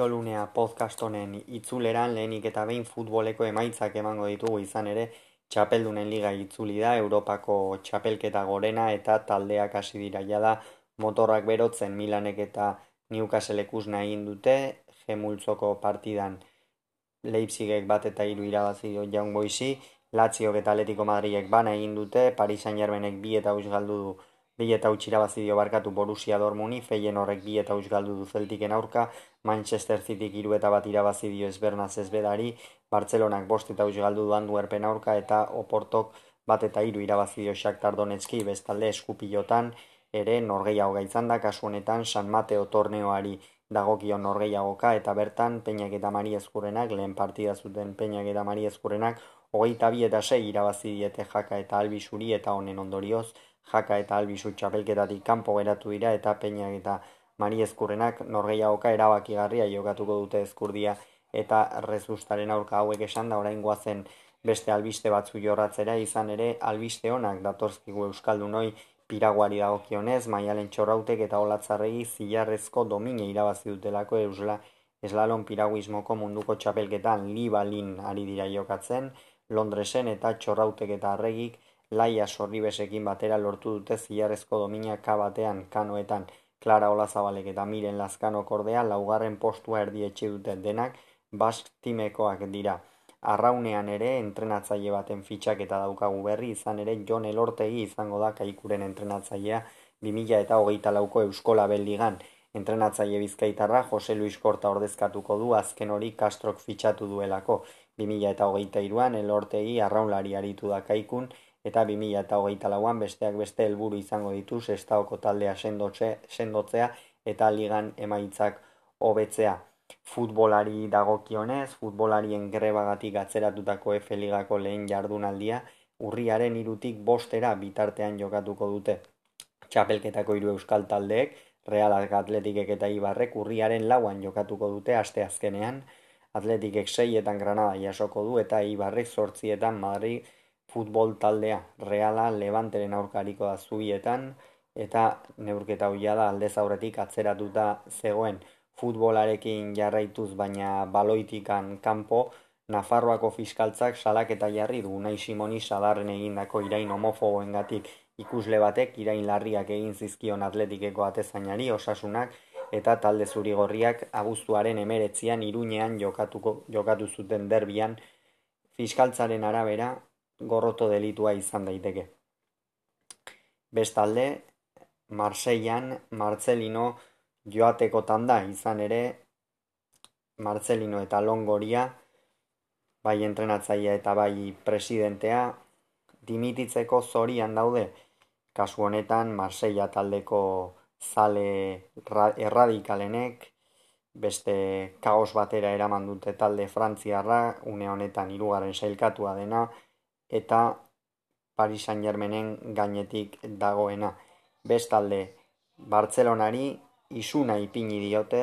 Kirolunea podcast honen itzuleran lehenik eta behin futboleko emaitzak emango ditugu izan ere txapeldunen liga itzuli da Europako txapelketa gorena eta taldeak hasi dira. Da motorrak berotzen Milanek eta Newcastle ikusna egin dute Gemultzoko partidan Leipzigek bat eta hiru irabazi dio Young Boysi Lazio eta Atletico Madridek bana egin dute Paris Saint-Germainek bi eta galdu du bi eta huts irabazi dio barkatu Borussia Dortmundi, feien horrek bi eta huts galdu du Celticen aurka, Manchester City hiru eta bat irabazi dio Esbernaz Esbedari, Barcelonak bost eta huts galdu du Antwerpen aurka eta Oportok bat eta hiru irabazi dio Shakhtar Donetski bestalde eskupilotan ere norgeiago gaitzan da. Kasu honetan San Mateo torneoari dagokio norgeiagoka eta bertan Peñak eta Mari Eskurrenak lehen partida zuten Peñak eta Mari Eskurrenak hogeita bi eta sei irabazi diete jaka eta albizuri eta honen ondorioz jaka eta albizu txapelketatik kanpo geratu dira eta peinak eta mari ezkurrenak norgeiagoka erabakigarria jokatuko dute ezkurdia eta rezustaren aurka hauek esan da orain guazen beste albiste batzu jorratzera. Izan ere albiste honak datorzkigu euskaldun hoi piraguari dagokionez, maialen txorrautek eta olatzarregi zilarrezko domine irabazi dutelako eusla eslalon piraguismoko munduko txapelketan libalin ari dira jokatzen, Londresen eta txorrautek eta arregik laia sorribesekin batera lortu dute zilarrezko domina ka batean kanoetan Clara Olazabalek eta Miren Lazkano kordea laugarren postua erdietxe dute denak bask timekoak dira. Arraunean ere entrenatzaile baten fitxak eta daukagu berri izan ere Jon Elortegi izango da kaikuren entrenatzailea 2000 eta hogeita lauko Euskola Beldigan. Entrenatzaile bizkaitarra Jose Luis Korta ordezkatuko du azken hori Kastrok fitxatu duelako. 2000 eta hogeita iruan Elortegi arraunlari aritu da kaikun eta 2000 eta hogeita lauan besteak beste helburu izango ditu sestaoko taldea sendotze, sendotzea eta ligan emaitzak hobetzea. Futbolari dagokionez, futbolarien grebagatik atzeratutako F ligako lehen jardunaldia, urriaren irutik bostera bitartean jokatuko dute. Txapelketako hiru euskal taldeek, Realak Atletikek eta Ibarrek urriaren lauan jokatuko dute aste azkenean, Atletikek seietan Granada jasoko du eta Ibarrek sortzietan Madrid futbol taldea reala levanteren aurkariko da zubietan eta neurketa huia da aldez aurretik atzeratuta zegoen. Futbolarekin jarraituz baina baloitikan kanpo Nafarroako fiskaltzak salak eta jarri du. Nahi simoni sadarren egindako irain homofoboengatik ikusle batek irain larriak egin zizkion atletikeko atezainari osasunak eta talde zurigorriak abuztuaren emeretzian iruñean jokatuko, jokatu zuten derbian. Fiskaltzaren arabera gorroto delitua izan daiteke. Bestalde, Marseian Marcelino joateko tanda izan ere Marcelino eta Longoria bai entrenatzaia eta bai presidentea dimititzeko zorian daude kasu honetan Marseilla taldeko zale erradikalenek beste kaos batera eraman dute talde frantziarra une honetan hirugarren sailkatua dena eta Paris Saint Germainen gainetik dagoena. Bestalde, Bartzelonari isuna ipini diote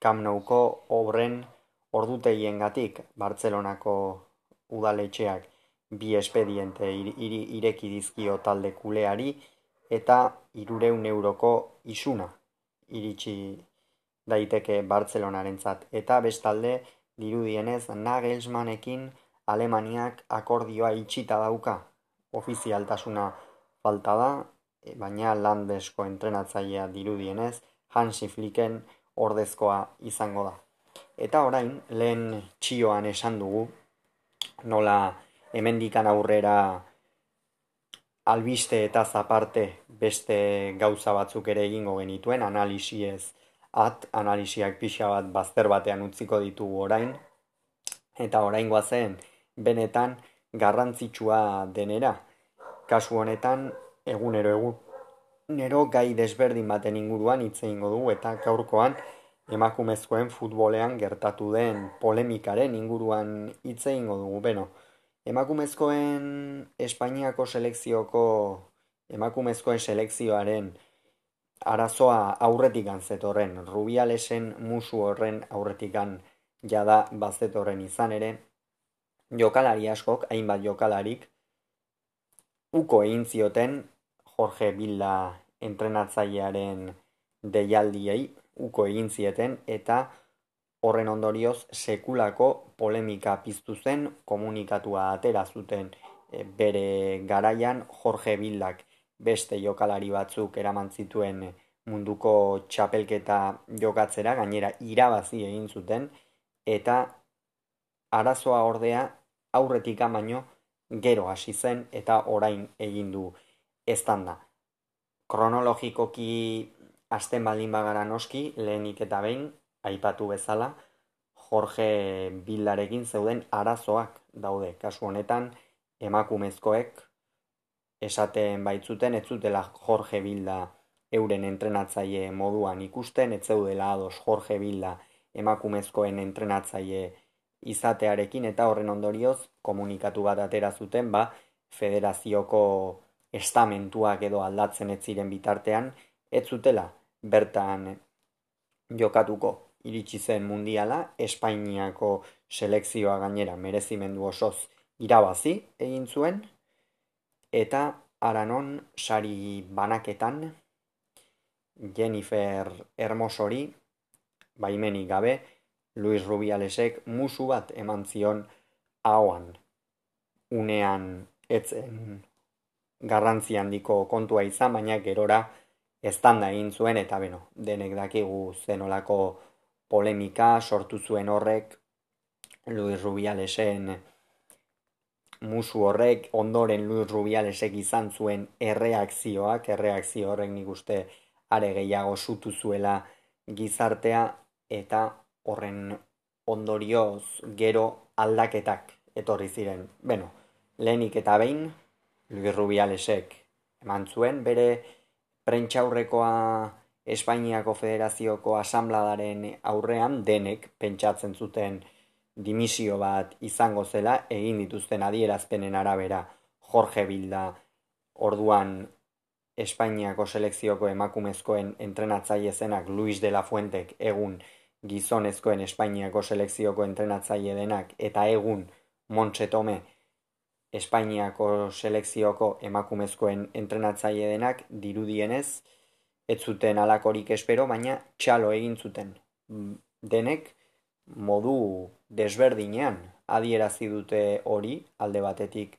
Kamnauko obren ordutegien gatik Bartzelonako udaletxeak bi espediente ireki dizkio talde kuleari eta irureun euroko isuna iritsi daiteke Bartzelonarentzat eta bestalde dirudienez Nagelsmannekin Alemaniak akordioa itxita dauka ofizialtasuna falta da, e, baina landesko entrenatzailea dirudienez Hansi Flicken ordezkoa izango da. Eta orain, lehen txioan esan dugu, nola hemendikan aurrera albiste eta zaparte beste gauza batzuk ere egingo genituen, analisiez at, analisiak pixa bat bazter batean utziko ditugu orain, eta orain guazen, benetan garrantzitsua denera. Kasu honetan, egunero egunero gai desberdin baten inguruan hitze eingo dugu eta gaurkoan emakumezkoen futbolean gertatu den polemikaren inguruan hitze eingo dugu. Beno, emakumezkoen Espainiako selekzioko emakumezkoen selekzioaren arazoa aurretikan zetorren, Rubialesen musu horren aurretikan jada bazetorren izan ere, jokalari askok, hainbat jokalarik, uko egin zioten Jorge Villa entrenatzailearen deialdiei, uko egin zieten eta horren ondorioz sekulako polemika piztu zen komunikatua atera zuten e, bere garaian Jorge Bildak beste jokalari batzuk eraman zituen munduko txapelketa jokatzera, gainera irabazi egin zuten, eta arazoa ordea aurretik baino gero hasi zen eta orain egin du eztanda. Kronologikoki azten baldin bagara noski, lehenik eta behin, aipatu bezala, Jorge Bildarekin zeuden arazoak daude. Kasu honetan, emakumezkoek esaten baitzuten, ez zutela Jorge Bilda euren entrenatzaile moduan ikusten, ez zeudela ados Jorge Bilda emakumezkoen entrenatzaile izatearekin eta horren ondorioz komunikatu bat atera zuten, ba, federazioko estamentuak edo aldatzen ez ziren bitartean, ez zutela bertan jokatuko. Iritsi zen mundiala, Espainiako selekzioa gainera merezimendu osoz irabazi egin zuen, eta aranon sari banaketan Jennifer Hermosori, baimenik gabe, Luis Rubialesek musu bat eman zion ahoan. Unean etzen garrantzi handiko kontua izan, baina gerora eztanda egin zuen eta beno, denek dakigu zenolako polemika sortu zuen horrek Luis Rubialesen musu horrek ondoren Luis Rubialesek izan zuen erreakzioak, erreakzio horrek nik uste are gehiago zutu zuela gizartea eta horren ondorioz gero aldaketak etorri ziren. Beno, lehenik eta behin, Luis Rubialesek eman zuen, bere prentxaurrekoa Espainiako Federazioko Asambladaren aurrean denek pentsatzen zuten dimisio bat izango zela egin dituzten adierazpenen arabera Jorge Bilda orduan Espainiako selekzioko emakumezkoen entrenatzaile zenak Luis de la Fuentek egun gizonezkoen Espainiako selekzioko entrenatzaile denak eta egun Montse Tome Espainiako selekzioko emakumezkoen entrenatzaile denak dirudienez ez zuten alakorik espero baina txalo egin zuten. Denek modu desberdinean adierazi dute hori alde batetik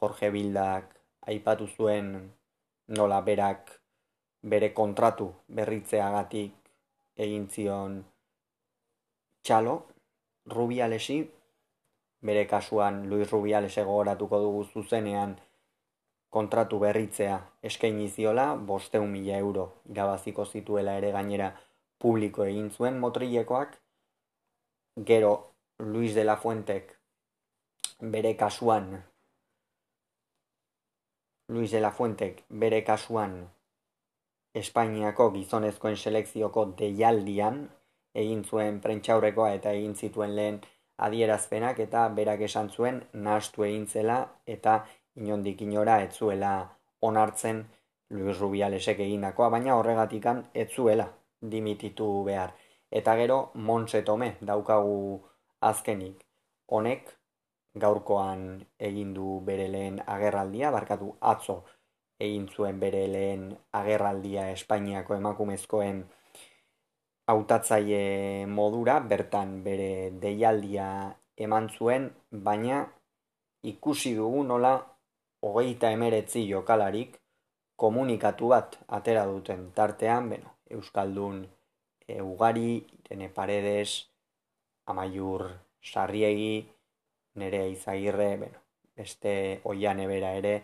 Jorge Bildak aipatu zuen nola berak bere kontratu berritzeagatik egin zion txalo Rubialesi bere kasuan Luis Rubiales egoratuko dugu zuzenean kontratu berritzea eskaini ziola bosteun mila euro irabaziko zituela ere gainera publiko egin zuen motrilekoak gero Luis de la Fuentek bere kasuan Luis de la Fuentek bere kasuan Espainiako gizonezkoen selekzioko deialdian egin zuen prentxaurrekoa eta egin zituen lehen adierazpenak eta berak esan zuen nahastu egin zela eta inondik inora ez zuela onartzen Luis Rubialesek egindakoa, baina horregatikan ez zuela dimititu behar. Eta gero Montse Tome daukagu azkenik. Honek gaurkoan egin du bere lehen agerraldia, barkatu atzo egin zuen bere lehen agerraldia Espainiako emakumezkoen hautatzaile modura, bertan bere deialdia eman zuen, baina ikusi dugu nola hogeita emeretzi jokalarik komunikatu bat atera duten tartean, beno, Euskaldun e, ugari, Irene Paredes, Amaiur Sarriegi, nere izagirre, bueno, beste oian ebera ere,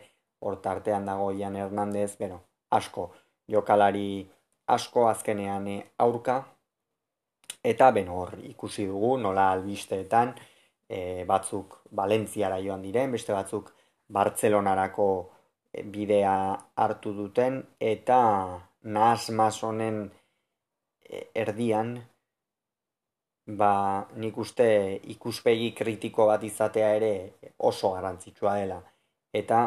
hor tartean dago oian Hernandez, bueno, asko, jokalari asko azkenean aurka, eta beno hor ikusi dugu nola albisteetan e, batzuk Valentziara joan diren, beste batzuk Bartzelonarako e, bidea hartu duten, eta nahaz masonen erdian ba nik uste ikuspegi kritiko bat izatea ere oso garrantzitsua dela. Eta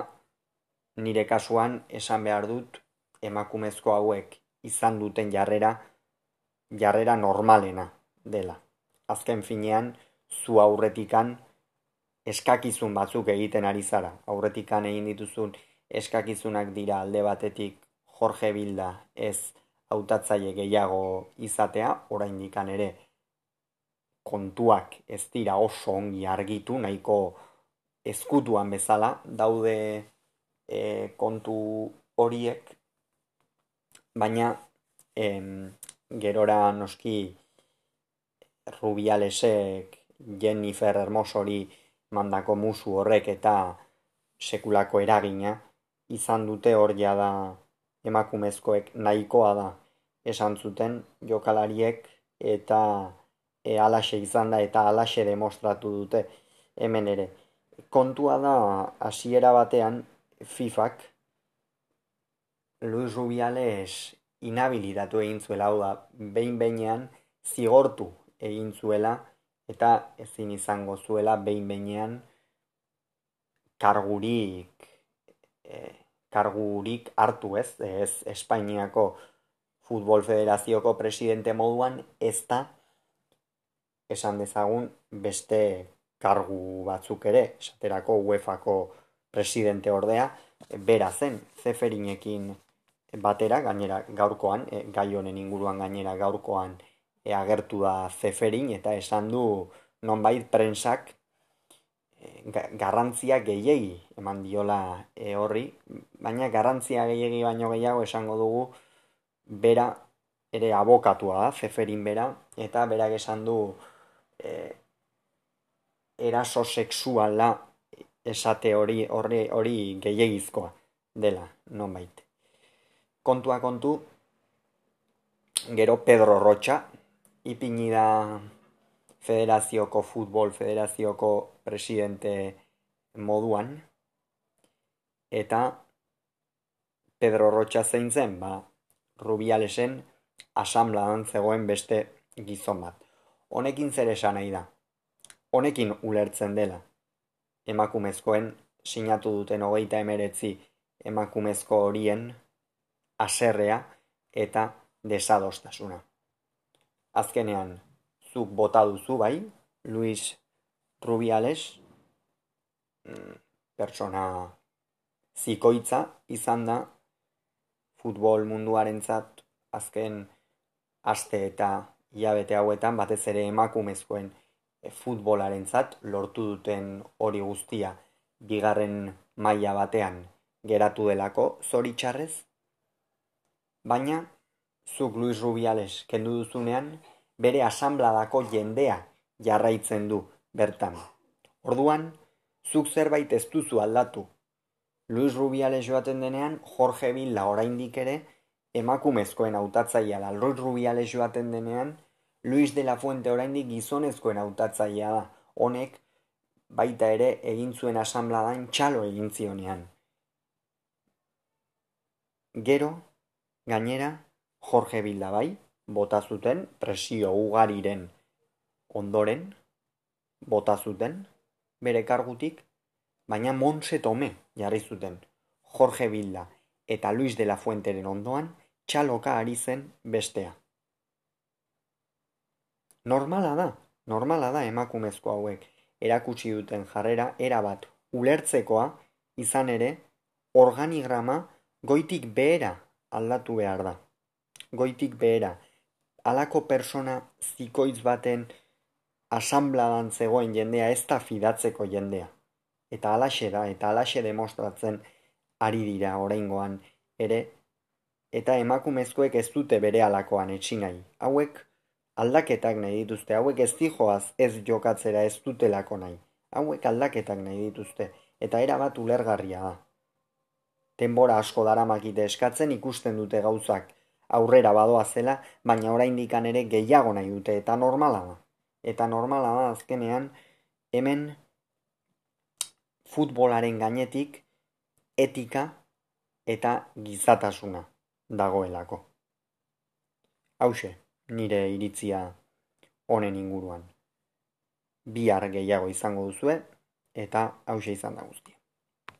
nire kasuan esan behar dut emakumezko hauek izan duten jarrera, jarrera normalena dela. Azken finean, zu aurretikan eskakizun batzuk egiten ari zara. Aurretikan egin dituzun eskakizunak dira alde batetik Jorge Bilda ez hautatzaile gehiago izatea, oraindik ere kontuak ez dira oso ongi argitu, nahiko ezkutuan bezala daude e, kontu horiek, baina em, gerora noski Rubialesek Jennifer Hermosori mandako musu horrek eta sekulako eragina izan dute hor da emakumezkoek nahikoa da esan zuten jokalariek eta e, alaxe izan da eta alaxe demostratu dute hemen ere. Kontua da hasiera batean FIFAk Luis Rubiales inhabilitatu egin zuela, hau da, behin behinean zigortu egin zuela eta ezin izango zuela behin behinean kargurik e, kargurik hartu ez, ez Espainiako Futbol Federazioko presidente moduan ez da esan dezagun beste kargu batzuk ere, esaterako UEFako presidente ordea, bera zen, zeferinekin batera, gainera gaurkoan, e, gai honen inguruan gainera gaurkoan e, agertu da zeferin, eta esan du nonbait prensak e, garrantzia gehiegi eman diola e, horri, baina garrantzia gehiegi baino gehiago esango dugu bera ere abokatua da, zeferin bera, eta berak esan du e, eraso sexuala esate hori hori hori gehiegizkoa dela nonbait. Kontua kontu gero Pedro Rocha ipini da Federazioko Futbol Federazioko presidente moduan eta Pedro Rocha zein zen, ba, Rubialesen asamladan zegoen beste gizon bat honekin zer esan nahi da. Honekin ulertzen dela. Emakumezkoen sinatu duten hogeita emeretzi emakumezko horien aserrea eta desadostasuna. Azkenean, zuk bota duzu bai, Luis Rubiales, mm, persona zikoitza izan da, futbol munduarentzat azken aste eta hilabete hauetan batez ere emakumezkoen e, futbolarentzat lortu duten hori guztia bigarren maila batean geratu delako zoritxarrez baina zuk Luis Rubiales kendu duzunean bere asambladako jendea jarraitzen du bertan orduan zuk zerbait ez duzu aldatu Luis Rubiales joaten denean Jorge Villa oraindik ere emakumezkoen hautatzailea da Luis Rubiales joaten denean Luis de la Fuente oraindik gizonezkoen hautatzailea da. Honek baita ere egin zuen asambladan txalo egin zionean. Gero, gainera, Jorge Bilda bai, bota zuten presio ugariren ondoren, bota zuten bere kargutik, baina Monse Tome jarri zuten Jorge Bilda eta Luis de la Fuenteren ondoan txaloka ari zen bestea. Normala da, normala da emakumezko hauek erakutsi duten jarrera erabat ulertzekoa izan ere organigrama goitik behera aldatu behar da. Goitik behera, alako persona zikoitz baten asambladan zegoen jendea ez da fidatzeko jendea. Eta alaxe da, eta alaxe demostratzen ari dira oraingoan ere, eta emakumezkoek ez dute bere alakoan etxinai. Hauek aldaketak nahi dituzte, hauek ez dijoaz ez jokatzera ez dutelako nahi. Hauek aldaketak nahi dituzte, eta erabat ulergarria da. Tenbora asko daramakite eskatzen ikusten dute gauzak aurrera badoa zela, baina oraindik ere gehiago nahi dute, eta normala da. Eta normala da azkenean, hemen futbolaren gainetik etika eta gizatasuna dagoelako. Hauxe nire iritzia honen inguruan. Bihar gehiago izango duzue eta hause izan da guztia.